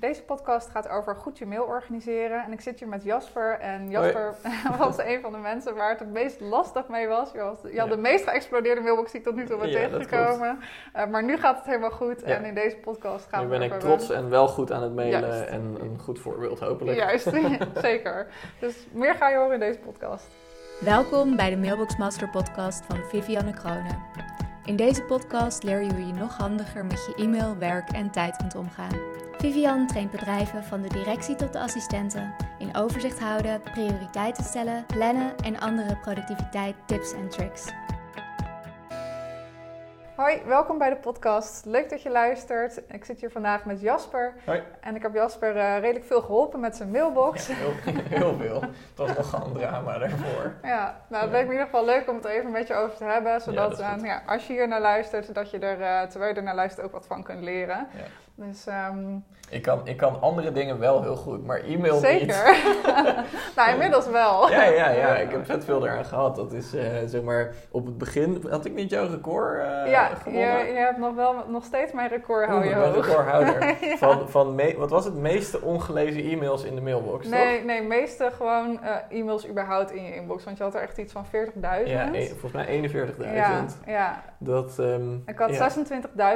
Deze podcast gaat over goed je mail organiseren. En ik zit hier met Jasper. En Jasper was een van de mensen waar het het meest lastig mee was. Je, was, je had de meest geëxplodeerde mailbox die ik tot nu toe ben Ja, tegengekomen. Uh, maar nu gaat het helemaal goed. Ja. En in deze podcast gaan Nu we ben ik trots en wel goed aan het mailen Juist. en een goed voorbeeld hopelijk. Juist, zeker. Dus meer ga je horen in deze podcast. Welkom bij de Mailbox Master podcast van Vivianne Kroonen. In deze podcast leer je hoe je nog handiger met je e-mail, werk en tijd kunt omgaan. Vivian traint bedrijven van de directie tot de assistenten in overzicht houden, prioriteiten stellen, plannen en andere productiviteit tips en tricks. Hoi, welkom bij de podcast. Leuk dat je luistert. Ik zit hier vandaag met Jasper. Hoi. En ik heb Jasper eh, redelijk veel geholpen met zijn mailbox. Ja, heel, heel veel. Het was nogal een drama daarvoor. Ja, nou, het Ja. leek me in ieder geval leuk om het even met je over te hebben. Zodat eh, ja, als je hier naar luistert, dat je er, eh, terwijl je er naar luistert, ook wat van kunt leren. Dus ehm, Ik kan, ik kan andere dingen wel heel goed, maar e-mail niet. zeker. nou, inmiddels wel. Ja, ja, ja. Ik heb vet veel eraan gehad. Dat is, eh, zeg maar, op het begin... Had ik niet jouw record eh Ja, je, je hebt nog wel nog steeds mijn record, hou je hoog. recordhouder. Ja. Van, van me- wat was het meeste ongelezen e-mails in de mailbox, toch? Nee, nee, meeste gewoon eh, e-mails überhaupt in je inbox. Want je had er echt iets van 40.000. Ja, e- volgens mij 41.000. ja, ja. Dat, ehm, Ik had ja.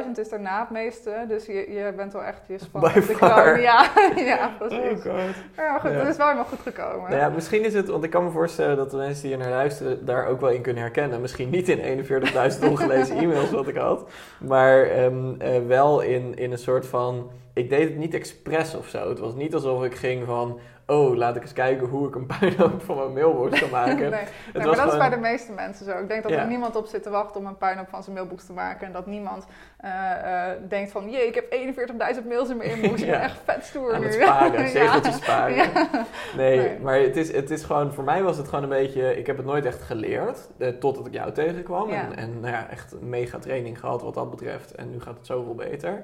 26.000 is daarna het meeste. Dus je, je bent wel echt je span By op de far. kroon. Ja, ja, Oh precies. god. Ja, maar goed, Ja. het is wel helemaal goed gekomen. Nou ja, misschien is het, want ik kan me voorstellen dat de mensen die hier naar luisteren daar ook wel in kunnen herkennen. Misschien niet in 41.000 ongelezen e-mails wat ik had, maar ehm, eh, wel in, in een soort van. Ik deed het niet expres of zo. Het was niet alsof ik ging van. Oh, laat ik eens kijken hoe ik een puinhoop van mijn mailbox kan maken. nee, Het nee, maar dat is bij de meeste mensen zo. Ik denk dat Ja. er niemand op zit te wachten om een puinhoop van zijn mailbox te maken. En dat niemand eh, eh, denkt van, jee, ik heb 41.000 mails in mijn inbox. Ik ben Ja. echt vet stoer aan het sparen, Ja. zegeltjes sparen. Ja. Nee, Nee. maar het is, het is gewoon, voor mij was het gewoon een beetje, ik heb het nooit echt geleerd, eh, totdat ik jou tegenkwam. Ja. En, en nou ja, echt een mega training gehad wat dat betreft. En nu gaat het zoveel beter.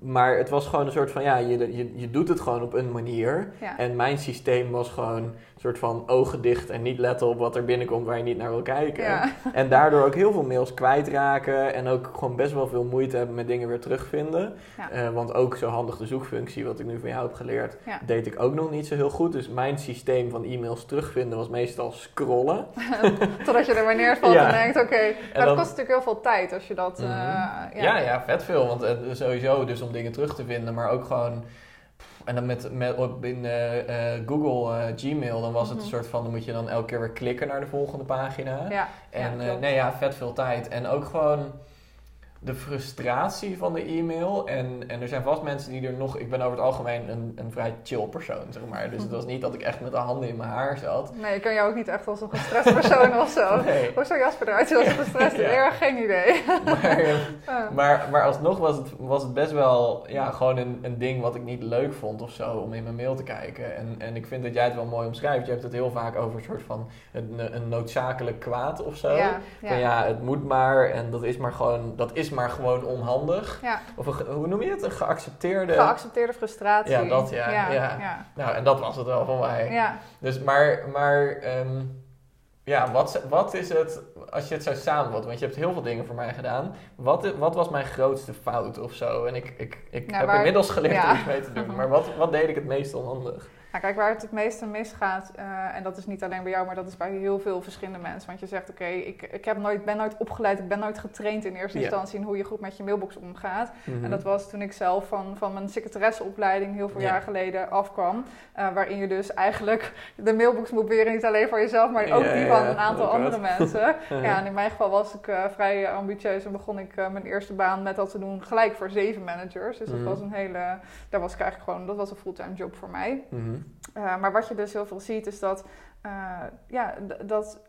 Maar het was gewoon een soort van, ja, je, je, je doet het gewoon op een manier. Ja. En mijn systeem was gewoon soort van ogen dicht en niet letten op wat er binnenkomt waar je niet naar wil kijken. Ja. En daardoor ook heel veel mails kwijtraken en ook gewoon best wel veel moeite hebben met dingen weer terugvinden. Ja. Eh, want ook zo handig de zoekfunctie, wat ik nu van jou heb geleerd, Ja. deed ik ook nog niet zo heel goed. Dus mijn systeem van e-mails terugvinden was meestal scrollen. Totdat je er maar neervalt Ja. en denkt, oké. Maar dan- dat kost natuurlijk heel veel tijd als je dat... eh, Mhm. Ja, ja, vet veel. Want eh, sowieso dus om dingen terug te vinden, maar ook gewoon... En dan met, met op in eh, Google eh, Gmail, dan was het Mhm. een soort van... Dan moet je dan elke keer weer klikken naar de volgende pagina. Ja, En ja, nee, ja, vet veel tijd. En ook gewoon de frustratie van de e-mail. En, en er zijn vast mensen die er nog... Ik ben over het algemeen een, een vrij chill persoon, zeg maar. Dus het was niet dat ik echt met de handen in mijn haar zat. Nee, ik kan jou ook niet echt als een gestrest persoon of zo. Nee. Hoe zou Jasper eruit zien als een gestrest? Ja. Ja. geen idee. Maar, Ja. maar, maar alsnog was het, was het best wel ja, gewoon een, een ding wat ik niet leuk vond of zo om in mijn mail te kijken. En, en ik vind dat jij het wel mooi omschrijft. Je hebt het heel vaak over een soort van een, een noodzakelijk kwaad of zo. Ja, Van ja, het moet maar en dat is maar gewoon, dat is maar gewoon onhandig. ja. Of een, hoe noem je het? Een geaccepteerde... Geaccepteerde frustratie. Ja, dat, ja, Ja, nou, en dat was het wel van mij. ja. Dus, maar, maar ehm, ja, wat, wat is het, als je het zou samenvatten, want je hebt heel veel dingen voor mij gedaan. Wat, wat was mijn grootste fout of zo? En ik, ik, ik Nou, heb waar- inmiddels geleerd ja. om iets mee te doen, maar wat, wat deed ik het meest onhandig? Nou, kijk, waar het het meeste misgaat, eh, en dat is niet alleen bij jou, maar dat is bij heel veel verschillende mensen. Want je zegt, oké, ik, ik heb nooit, ben nooit opgeleid, ik ben nooit getraind in eerste instantie in hoe je goed met je mailbox omgaat. Mhm. En dat was toen ik zelf van, van mijn secretaresseopleiding heel veel Ja. jaar geleden afkwam. eh, waarin je dus eigenlijk de mailbox moet beheren, niet alleen voor jezelf, maar ook die van een aantal Oh, andere mensen. Ja, en in mijn geval was ik eh, vrij ambitieus en begon ik mijn eerste baan met dat te doen gelijk voor zeven managers. Dus dat Mhm. was een hele, daar was ik eigenlijk gewoon, dat was een fulltime job voor mij. Mhm. Uh, maar wat je dus heel veel ziet is dat, uh, ja, dat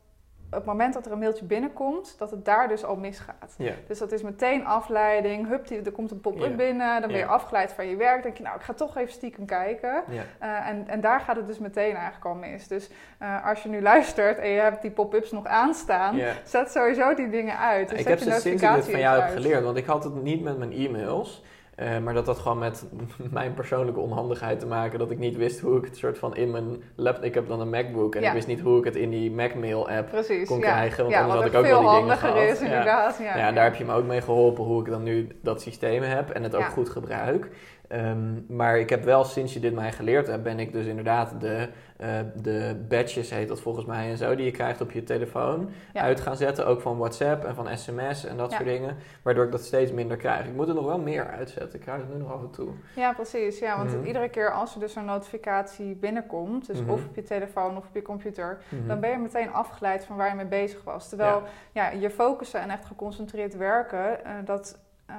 het moment dat er een mailtje binnenkomt, dat het daar dus al misgaat. Dus dat is meteen afleiding. Hup, er komt een pop-up binnen. Dan ben je afgeleid van je werk. denk je, nou, ik ga toch even stiekem kijken. Uh, en, en daar gaat het dus meteen eigenlijk al mis. Dus uh, als je nu luistert en je hebt die pop-ups nog aanstaan, zet sowieso die dingen uit. Dus ik heb ze sinds ik notificatie van jou heb geleerd, want ik had het niet met mijn e-mails. Eh, maar dat had gewoon met mijn persoonlijke onhandigheid te maken. Dat ik niet wist hoe ik het soort van in mijn laptop... Ik heb dan een MacBook en Ja. ik wist niet hoe ik het in die Macmail app Precies, kon ja. krijgen. Want ja, anders had ik ook wel die dingen handiger gehad. is, Ja. inderdaad. Ja, Nou ja, daar heb je me ook mee geholpen hoe ik dan nu dat systeem heb en het ook goed gebruik. Ehm, maar ik heb wel sinds je dit mij geleerd hebt, ben ik dus inderdaad de, eh, de badges, heet dat volgens mij en zo, die je krijgt op je telefoon, Ja. uit gaan zetten. Ook van WhatsApp en van sms en dat Ja. soort dingen. Waardoor ik dat steeds minder krijg. Ik moet er nog wel meer uitzetten. Ik krijg het nu nog af en toe. Ja, precies. Ja, want Mhm. iedere keer als er dus een notificatie binnenkomt, dus Mhm. of op je telefoon of op je computer, Mhm. dan ben je meteen afgeleid van waar je mee bezig was. Terwijl ja. je focussen en echt geconcentreerd werken, eh, dat eh,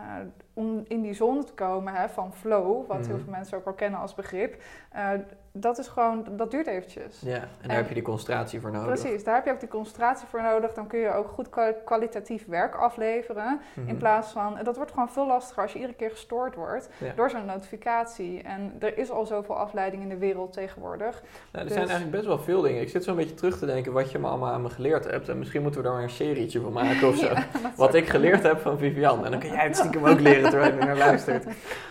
om in die zone te komen hè, van flow, wat heel Mhm. veel mensen ook wel kennen als begrip, eh, dat is gewoon, dat duurt eventjes. Ja, en daar En- heb je die concentratie voor nodig. Precies, daar heb je ook die concentratie voor nodig. Dan kun je ook goed kwa- kwalitatief werk afleveren. Mhm. In plaats van, dat wordt gewoon veel lastiger als je iedere keer gestoord wordt Ja. door zo'n notificatie. En er is al zoveel afleiding in de wereld tegenwoordig. Nou, er Dus- zijn eigenlijk best wel veel dingen. Ik zit zo een beetje terug te denken wat je me allemaal aan me geleerd hebt. En misschien moeten we daar maar een serietje van maken of zo. Ja, Wat ik geleerd heb van Vivian. En dan kan jij het stiekem ook leren je er naar luistert.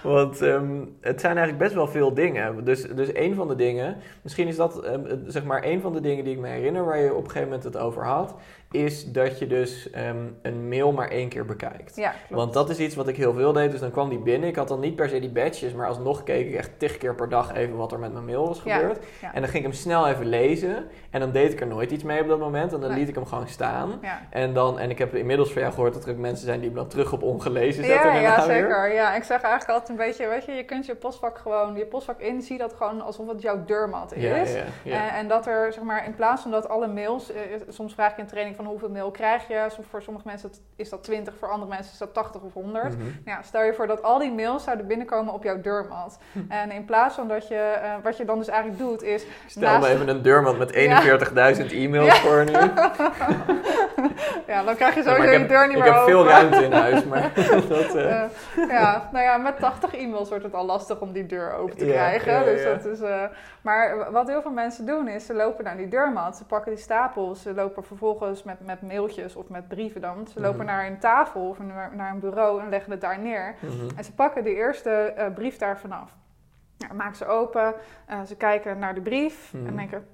Want ehm, het zijn eigenlijk best wel veel dingen. Dus, dus een van de dingen, misschien is dat ehm, zeg maar een van de dingen die ik me herinner waar je op een gegeven moment het over had. Is dat je dus ehm, een mail maar één keer bekijkt. Ja, klopt. Want dat is iets wat ik heel veel deed. Dus dan kwam die binnen. Ik had dan niet per se die badges, maar alsnog keek ik echt tig keer per dag even wat er met mijn mail was gebeurd. ja. En dan ging ik hem snel even lezen. En dan deed ik er nooit iets mee op dat moment. En dan Nee. liet ik hem gewoon staan. Ja. En, dan, en ik heb inmiddels van jou gehoord dat er ook mensen zijn die hem dan terug op ongelezen zetten. Ja, en ja, weer. zeker. Ja, ik zeg eigenlijk altijd een beetje, weet je, je kunt je postvak gewoon, je postvak in, zie dat gewoon alsof het jouw deurmat is. Ja, ja, ja. Eh, en dat er, zeg maar, in plaats van dat alle mails, eh, soms vraag ik in training van hoeveel mail krijg je. Voor sommige mensen is dat 20, voor andere mensen is dat 80 of 100. Mhm. Ja, stel je voor dat al die mails zouden binnenkomen op jouw deurmat. Hm. En in plaats van dat je, eh, wat je dan dus eigenlijk doet, is Stel naast- me even een deurmat met 41.000 e-mails voor nu. ja, dan krijg je Ja, sowieso ik je heb, deur niet ik meer heb veel open. ruimte in huis, maar dat... eh, Eh, ja, nou ja, met 80 e-mails wordt het al lastig om die deur open te Ja, krijgen. ja, ja, dus ja. dat is, maar wat heel veel mensen doen is, ze lopen naar die deurmat, ze pakken die stapels, ze lopen vervolgens met, met mailtjes of met brieven dan. Ze lopen Mhm. naar een tafel of naar, naar een bureau en leggen het daar neer. mhm. En ze pakken de eerste eh, brief daar vanaf. Ja, maken ze open, eh, ze kijken naar de brief Mhm. en denken...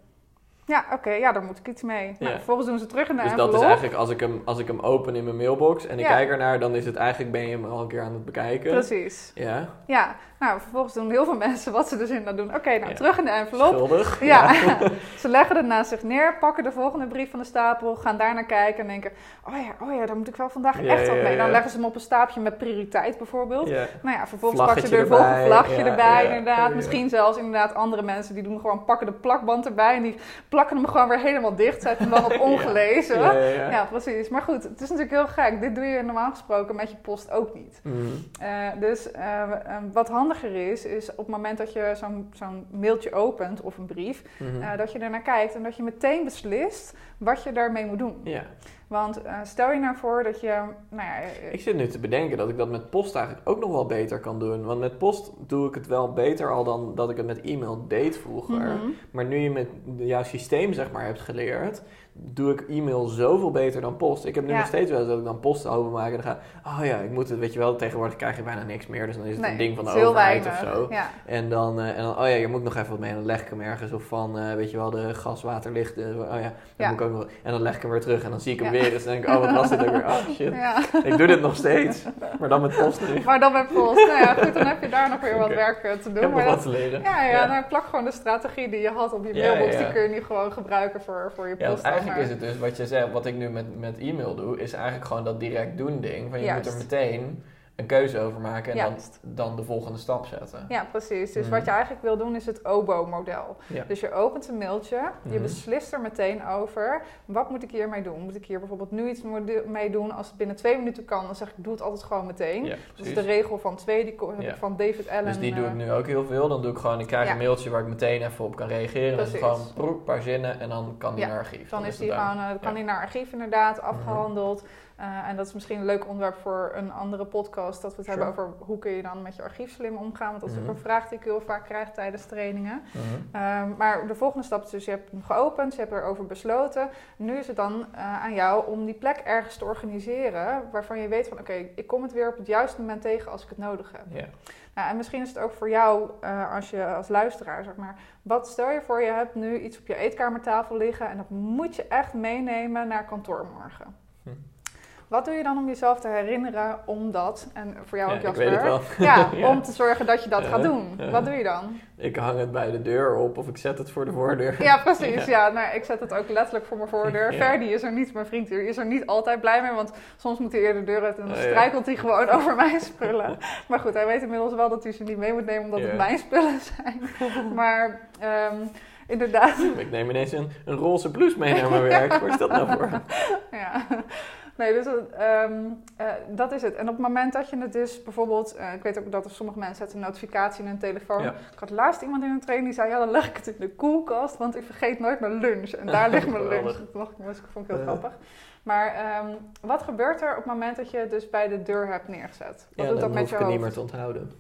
Ja, oké, ja, daar moet ik iets mee. Nou, Ja. vervolgens doen ze terug in de Dus envelop. dat is eigenlijk, als ik, hem, als ik hem open in mijn mailbox en ik Ja. kijk ernaar, dan is het eigenlijk, ben je hem al een keer aan het bekijken. Precies. Ja, Ja, nou, vervolgens doen heel veel mensen wat ze dus inderdaad doen. Oké, nou, Ja. terug in de envelop. schuldig. Ja, ze leggen het naast zich neer, pakken de volgende brief van de stapel, gaan daar naar kijken en denken: Oh ja, oh ja, daar moet ik wel vandaag Ja, echt wat mee. Dan leggen ze hem op een staapje met prioriteit bijvoorbeeld. Nou ja, vervolgens ze Vlaggetje er een volgende vlagje erbij, inderdaad. Misschien zelfs inderdaad andere mensen die doen gewoon pakken de plakband erbij en die plakken hem gewoon weer helemaal dicht, zetten hem dan op ongelezen. Ja, precies. Maar goed, het is natuurlijk heel gek. Dit doe je normaal gesproken met je post ook niet. Mhm. Eh, dus eh, eh, wat handiger is, is op het moment dat je zo'n zo'n mailtje opent of een brief, Mhm. eh, dat je er naar kijkt en dat je meteen beslist wat je daarmee moet doen. ja. Want eh, stel je nou voor dat je, nou ja, eh, Ik zit nu te bedenken dat ik dat met post eigenlijk ook nog wel beter kan doen. Want met post doe ik het wel beter al dan dat ik het met e-mail deed vroeger. mhm. Maar nu je met jouw systeem zeg maar hebt geleerd, doe ik e-mail zoveel beter dan post. Ik heb nu Ja. nog steeds wel eens dat ik dan post openmaak en dan ga, oh ja, ik moet het, weet je wel, tegenwoordig krijg je bijna niks meer. Dus dan is het nee, een ding van de overheid weinig. of zo. Ja, En dan, eh, en dan, oh ja, je moet nog even wat mee. En dan leg ik hem ergens. Of van, eh, weet je wel, de gas, water, licht. eh, oh ja, dat Ja. moet ik ook nog. En dan leg ik hem weer terug. En dan zie ik hem Ja. Weer. Dus dan denk ik, oh, wat was dit ook weer? Oh shit. ja. Ik doe dit nog steeds. Maar dan met post nu. Maar dan met post. Nou ja, goed, dan heb je daar nog weer wat werk eh, te doen. heb nog Maar wat te leren. ja, ja, dan plak gewoon de strategie die je had op je Ja, mailbox. ja, ja. Die kun je nu gewoon gebruiken voor, voor je Ja, post. eigenlijk is het dus wat je zegt, wat ik nu met, met e-mail doe, is eigenlijk gewoon dat direct doen ding. Van je moet er meteen een keuze over maken en dan, Juist. dan de volgende stap zetten. Ja, precies. Dus Mhm. wat je eigenlijk wil doen is het OBO-model. Ja. Dus je opent een mailtje, je Mhm. beslist er meteen over. Wat moet ik hiermee doen? Moet ik hier bijvoorbeeld nu iets mee doen? Als het binnen twee minuten kan, dan zeg ik doe het altijd gewoon meteen. Ja, is precies. de regel van twee, die heb Ja. ik van David Allen. Dus die doe ik eh, nu ook heel veel. Dan doe ik gewoon, ik krijg een mailtje waar ik meteen even op kan reageren. Dan is Precies. gewoon proep, paar zinnen en dan kan die naar archief. Dan is het die gewoon, eh, kan. Mhm. die naar archief inderdaad afgehandeld. en dat is misschien een leuk onderwerp voor een andere podcast. Dat we het Sure. hebben over hoe kun je dan met je archief slim omgaan. Want dat is ook Mhm. een vraag die ik heel vaak krijg tijdens trainingen. Mhm. Ehm, maar de volgende stap is dus, je hebt hem geopend, je hebt erover besloten. Nu is het dan eh, aan jou om die plek ergens te organiseren waarvan je weet van oké, ik kom het weer op het juiste moment tegen als ik het nodig heb. Ja. Nou, en misschien is het ook voor jou, eh, als je als luisteraar, zeg maar, wat stel je voor je hebt nu iets op je eetkamertafel liggen en dat moet je echt meenemen naar kantoor morgen. Hm. Wat doe je dan om jezelf te herinneren om dat, en voor jou Ja, ook ik Jasper, weet het wel. Ja, Ja. om te zorgen dat je dat gaat Ja, doen. ja. Wat doe je dan? Ik hang het bij de deur op of ik zet het voor de voordeur. Ja, precies. Ja, nou, ik zet het ook letterlijk voor mijn voordeur. Ja. Ferdi is er niet, mijn vriend hier, is er niet altijd blij mee. Want soms moet hij eerder de deur uit en dan Oh, ja. struikelt hij gewoon over mijn spullen. Maar goed, hij weet inmiddels wel dat hij ze niet mee moet nemen omdat Ja. het mijn spullen zijn. Maar ehm, inderdaad, Ik neem ineens een, een roze blouse mee naar mijn werk. Waar is dat nou voor? ja. Nee, dus ehm, eh, dat is het. En op het moment dat je het dus bijvoorbeeld... eh, ik weet ook dat er sommige mensen zetten een notificatie in hun telefoon. Ja. Ik had laatst iemand in een training die zei... Ja, dan leg ik het in de koelkast, want ik vergeet nooit mijn lunch. En daar ligt mijn lunch. Dat mocht ik- vond ik heel grappig. Maar ehm, wat gebeurt er op het moment dat je het dus bij de deur hebt neergezet? Wat Ja, doet dat met je ik het niet hoofd? meer te onthouden.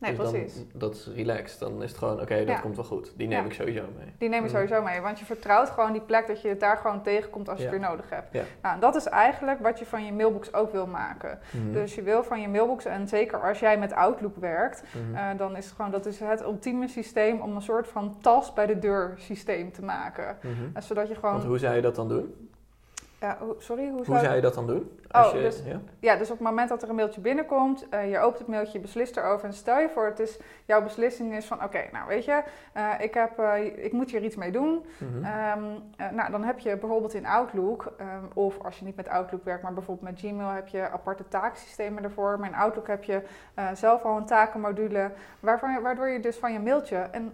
Nee, Dus dan- precies. dat is relaxed. Dan is het gewoon, oké, dat Ja. komt wel goed. Die neem Ja. ik sowieso mee. Die neem je Mm. sowieso mee, want je vertrouwt gewoon die plek dat je het daar gewoon tegenkomt als je Ja. het weer nodig hebt. Ja. Nou, en dat is eigenlijk wat je van je mailbox ook wil maken. Mhm. Dus je wil van je mailbox, en zeker als jij met Outlook werkt, Mhm. eh, dan is het gewoon dat is het ultieme systeem om een soort van tas bij de deur systeem te maken. Mhm. Zodat je gewoon. Want hoe zou je dat dan doen? Ja, hoe- sorry, hoe, Hoe zou zou je dat dan doen? Oh, je, dus- ja? Ja, dus op het moment dat er een mailtje binnenkomt, eh, je opent het mailtje, je beslist erover en stel je voor, het is, jouw beslissing is van, oké, nou weet je, eh, ik, heb, eh, ik moet hier iets mee doen. Mhm. Ehm, eh, nou, dan heb je bijvoorbeeld in Outlook, ehm, of als je niet met Outlook werkt, maar bijvoorbeeld met Gmail heb je aparte taaksystemen ervoor. Maar in Outlook heb je zelf al een takenmodule, waarvan waardoor je dus van je mailtje een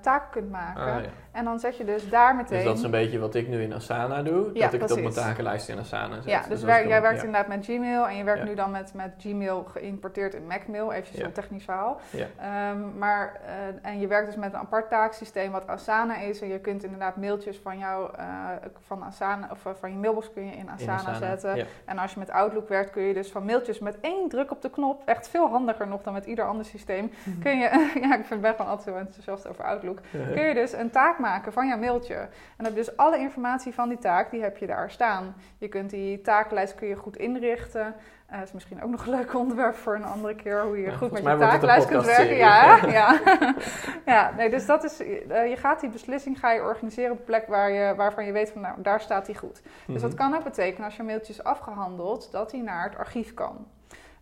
taak kunt maken. Ah, ja. En dan zet je dus daar meteen... Dus dat is een beetje wat ik nu in Asana doe. Ja, dat ik het op mijn takenlijst in Asana zet. Ja, dus ik jij dan- werkt inderdaad met Gmail en je werkt nu dan met, met Gmail geïmporteerd in Macmail, even zo'n technisch verhaal. Ehm, maar, eh, en je werkt dus met een apart taaksysteem wat Asana is. En je kunt inderdaad mailtjes van jou, eh, van Asana, of eh, van je mailbox kun je in In Asana, zetten. En als je met Outlook werkt kun je dus van mailtjes met één druk op de knop, echt veel handiger nog dan met ieder ander systeem, kun je, ja ik vind ben gewoon altijd zo enthousiast over Outlook, kun je dus een taak maken van jouw mailtje. En dan heb je dus alle informatie van die taak, die heb je daar staan. Je kunt die takenlijst kun je goed inrichten. Dat is misschien ook nog een leuk onderwerp voor een andere keer, hoe je Ja, goed met je takenlijst kunt werken. Ja, ja. ja, nee, dus dat is, eh, je gaat die beslissing ga je organiseren op een plek waar je, waarvan je weet van, nou, daar staat die goed. Dus dat Mhm. kan ook betekenen als je mailtje is afgehandeld, dat hij naar het archief kan.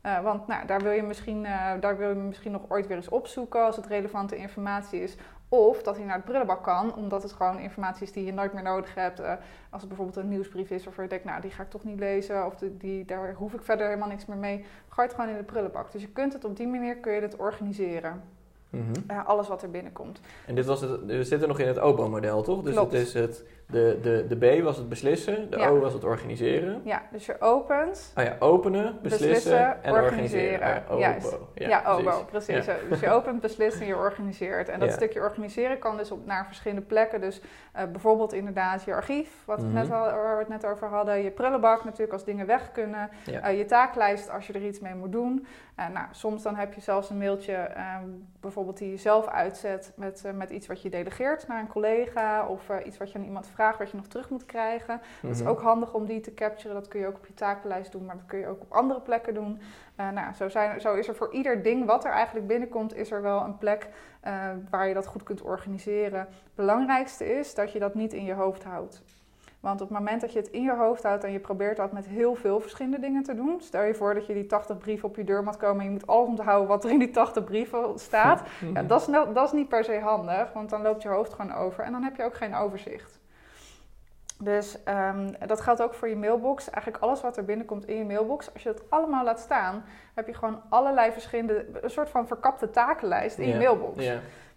Eh, want nou, daar, wil je misschien, daar wil je misschien nog ooit weer eens opzoeken als het relevante informatie is. Of dat hij naar het brullenbak kan, omdat het gewoon informatie is die je nooit meer nodig hebt. Eh, als het bijvoorbeeld een nieuwsbrief is waarvan je denkt, nou die ga ik toch niet lezen. Of de, die, daar hoef ik verder helemaal niks meer mee. Gooi het gewoon in de prullenbak. Dus je kunt het op die manier kun je het organiseren. Mhm. Eh, alles wat er binnenkomt. En dit was het, we zitten nog in het OBO-model, toch? Dus Klopt. het is het, de, de, de B was het beslissen, de Ja. O was het organiseren. Ja, dus je opent. Oh ja, openen, beslissen, Beslissen, en organiseren. organiseren. Ah. Ja, Ja, precies. OBO, precies. Dus je opent, beslist en je organiseert. En dat stukje organiseren kan dus op, naar verschillende plekken. Dus eh, bijvoorbeeld inderdaad je archief, wat we Mhm. net al, waar we het net over hadden. Je prullenbak natuurlijk als dingen weg kunnen. Eh, je taaklijst als je er iets mee moet doen. Eh, nou, soms dan heb je zelfs een mailtje, ehm, bijvoorbeeld die je zelf uitzet met, met iets wat je delegeert naar een collega. Of iets wat je aan iemand vraagt wat je nog terug moet krijgen. Dat is Mhm. ook handig om die te capturen. Dat kun je ook op je takenlijst doen, maar dat kun je ook op andere plekken doen. Eh, nou, zo, zijn, zo is er voor ieder ding wat er eigenlijk binnenkomt, is er wel een plek eh, waar je dat goed kunt organiseren. Het belangrijkste is dat je dat niet in je hoofd houdt. Want op het moment dat je het in je hoofd houdt en je probeert dat met heel veel verschillende dingen te doen. Stel je voor dat je die 80 brieven op je deur moet komen en je moet alles onthouden wat er in die 80 brieven staat. Ja, dat, is, nou- dat is niet per se handig, want dan loopt je hoofd gewoon over en dan heb je ook geen overzicht. Dus ehm, dat geldt ook voor je mailbox. Eigenlijk alles wat er binnenkomt in je mailbox, als je dat allemaal laat staan, heb je gewoon allerlei verschillende, een soort van verkapte takenlijst in je mailbox.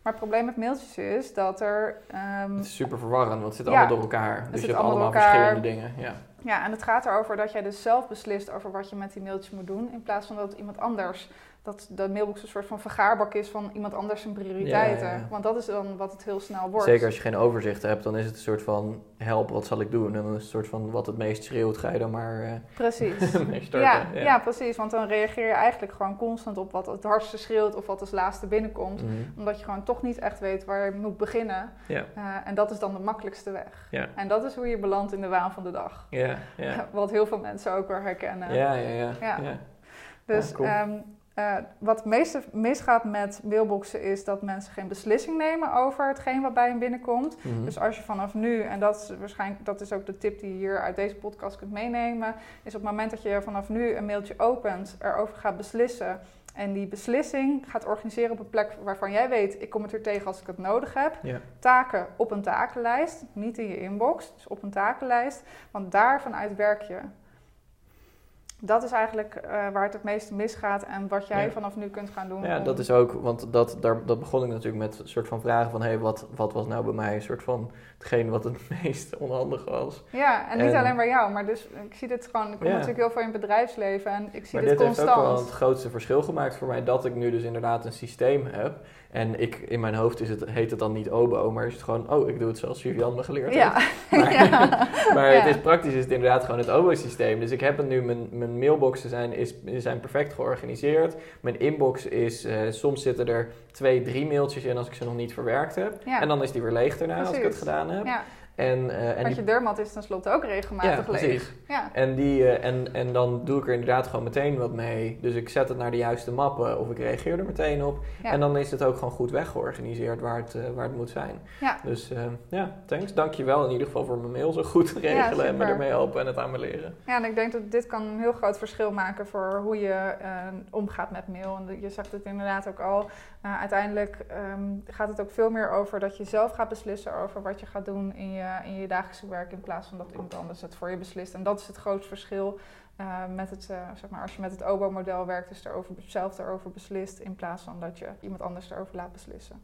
Maar het probleem met mailtjes is dat er. ehm, het is super verwarrend, want het zit Ja, allemaal door elkaar. Dus zit je hebt allemaal allemaal verschillende dingen. Ja. ja, en het gaat erover dat jij dus zelf beslist over wat je met die mailtjes moet doen, in plaats van dat iemand anders dat de mailbox een soort van vergaarbak is van iemand anders zijn prioriteiten. Ja, ja, ja. Want dat is dan wat het heel snel wordt. Zeker als je geen overzicht hebt, dan is het een soort van help, wat zal ik doen? En dan is het een soort van wat het meest schreeuwt, ga je dan maar eh Precies. mee starten. Ja, ja. precies. Want dan reageer je eigenlijk gewoon constant op wat het hardste schreeuwt of wat als laatste binnenkomt. Mhm. Omdat je gewoon toch niet echt weet waar je moet beginnen. Eh, en dat is dan de makkelijkste weg. En dat is hoe je belandt in de waan van de dag. Ja, ja. Wat heel veel mensen ook wel herkennen. Ja, ja, ja. Dus Ja, cool. ehm, eh, wat het meeste misgaat met mailboxen is dat mensen geen beslissing nemen over hetgeen wat bij hen binnenkomt. Mhm. Dus als je vanaf nu, en dat is waarschijnlijk dat is ook de tip die je hier uit deze podcast kunt meenemen, is op het moment dat je vanaf nu een mailtje opent, erover gaat beslissen. En die beslissing gaat organiseren op een plek waarvan jij weet, ik kom het er tegen als ik het nodig heb. Taken op een takenlijst, niet in je inbox, dus op een takenlijst. Want daarvanuit werk je. Dat is eigenlijk eh, waar het het meeste misgaat en wat jij Ja. vanaf nu kunt gaan doen. Ja, om- dat is ook, want dat, daar, dat begon ik natuurlijk met een soort van vragen van, hé, hey, wat, wat was nou bij mij een soort van hetgeen wat het meest onhandig was? Ja, en niet En- alleen bij jou, maar dus ik zie dit gewoon, ik kom Ja. natuurlijk heel veel in het bedrijfsleven en ik zie Maar dit, dit heeft constant. ook wel het grootste verschil gemaakt voor mij, dat ik nu dus inderdaad een systeem heb. En ik, in mijn hoofd is het, heet het dan niet OBO, maar is het gewoon, oh, ik doe het zoals Vivian me geleerd ja. heeft. Maar, ja. maar Ja. het is praktisch is het inderdaad gewoon het OBO-systeem. Dus ik heb het nu, mijn, mijn mailboxen zijn, is, zijn perfect georganiseerd. Mijn inbox is, eh, soms zitten er twee, drie mailtjes in als ik ze nog niet verwerkt heb. En dan is die weer leeg daarna als ik het gedaan heb. En, eh, en Want je deurmat is tenslotte ook regelmatig Ja, leeg. precies. Ja. En, die, eh, en, en dan doe ik er inderdaad gewoon meteen wat mee. Dus ik zet het naar de juiste mappen of ik reageer er meteen op. Ja. En dan is het ook gewoon goed weggeorganiseerd waar het, eh, waar het moet zijn. Ja. Dus ja, thanks. Dank je wel in ieder geval voor mijn mail zo goed te regelen en me ermee helpen en het aan me leren. Ja, en ik denk dat dit kan een heel groot verschil maken voor hoe je omgaat met mail. En je zegt het inderdaad ook al. uiteindelijk ehm, gaat het ook veel meer over dat je zelf gaat beslissen over wat je gaat doen in je, in je dagelijkse werk. In plaats van dat iemand anders het voor je beslist. En dat is het grootste verschil eh, met het, eh, zeg maar, als je met het OBO-model werkt, dus erover, zelf erover beslist. In plaats van dat je iemand anders erover laat beslissen.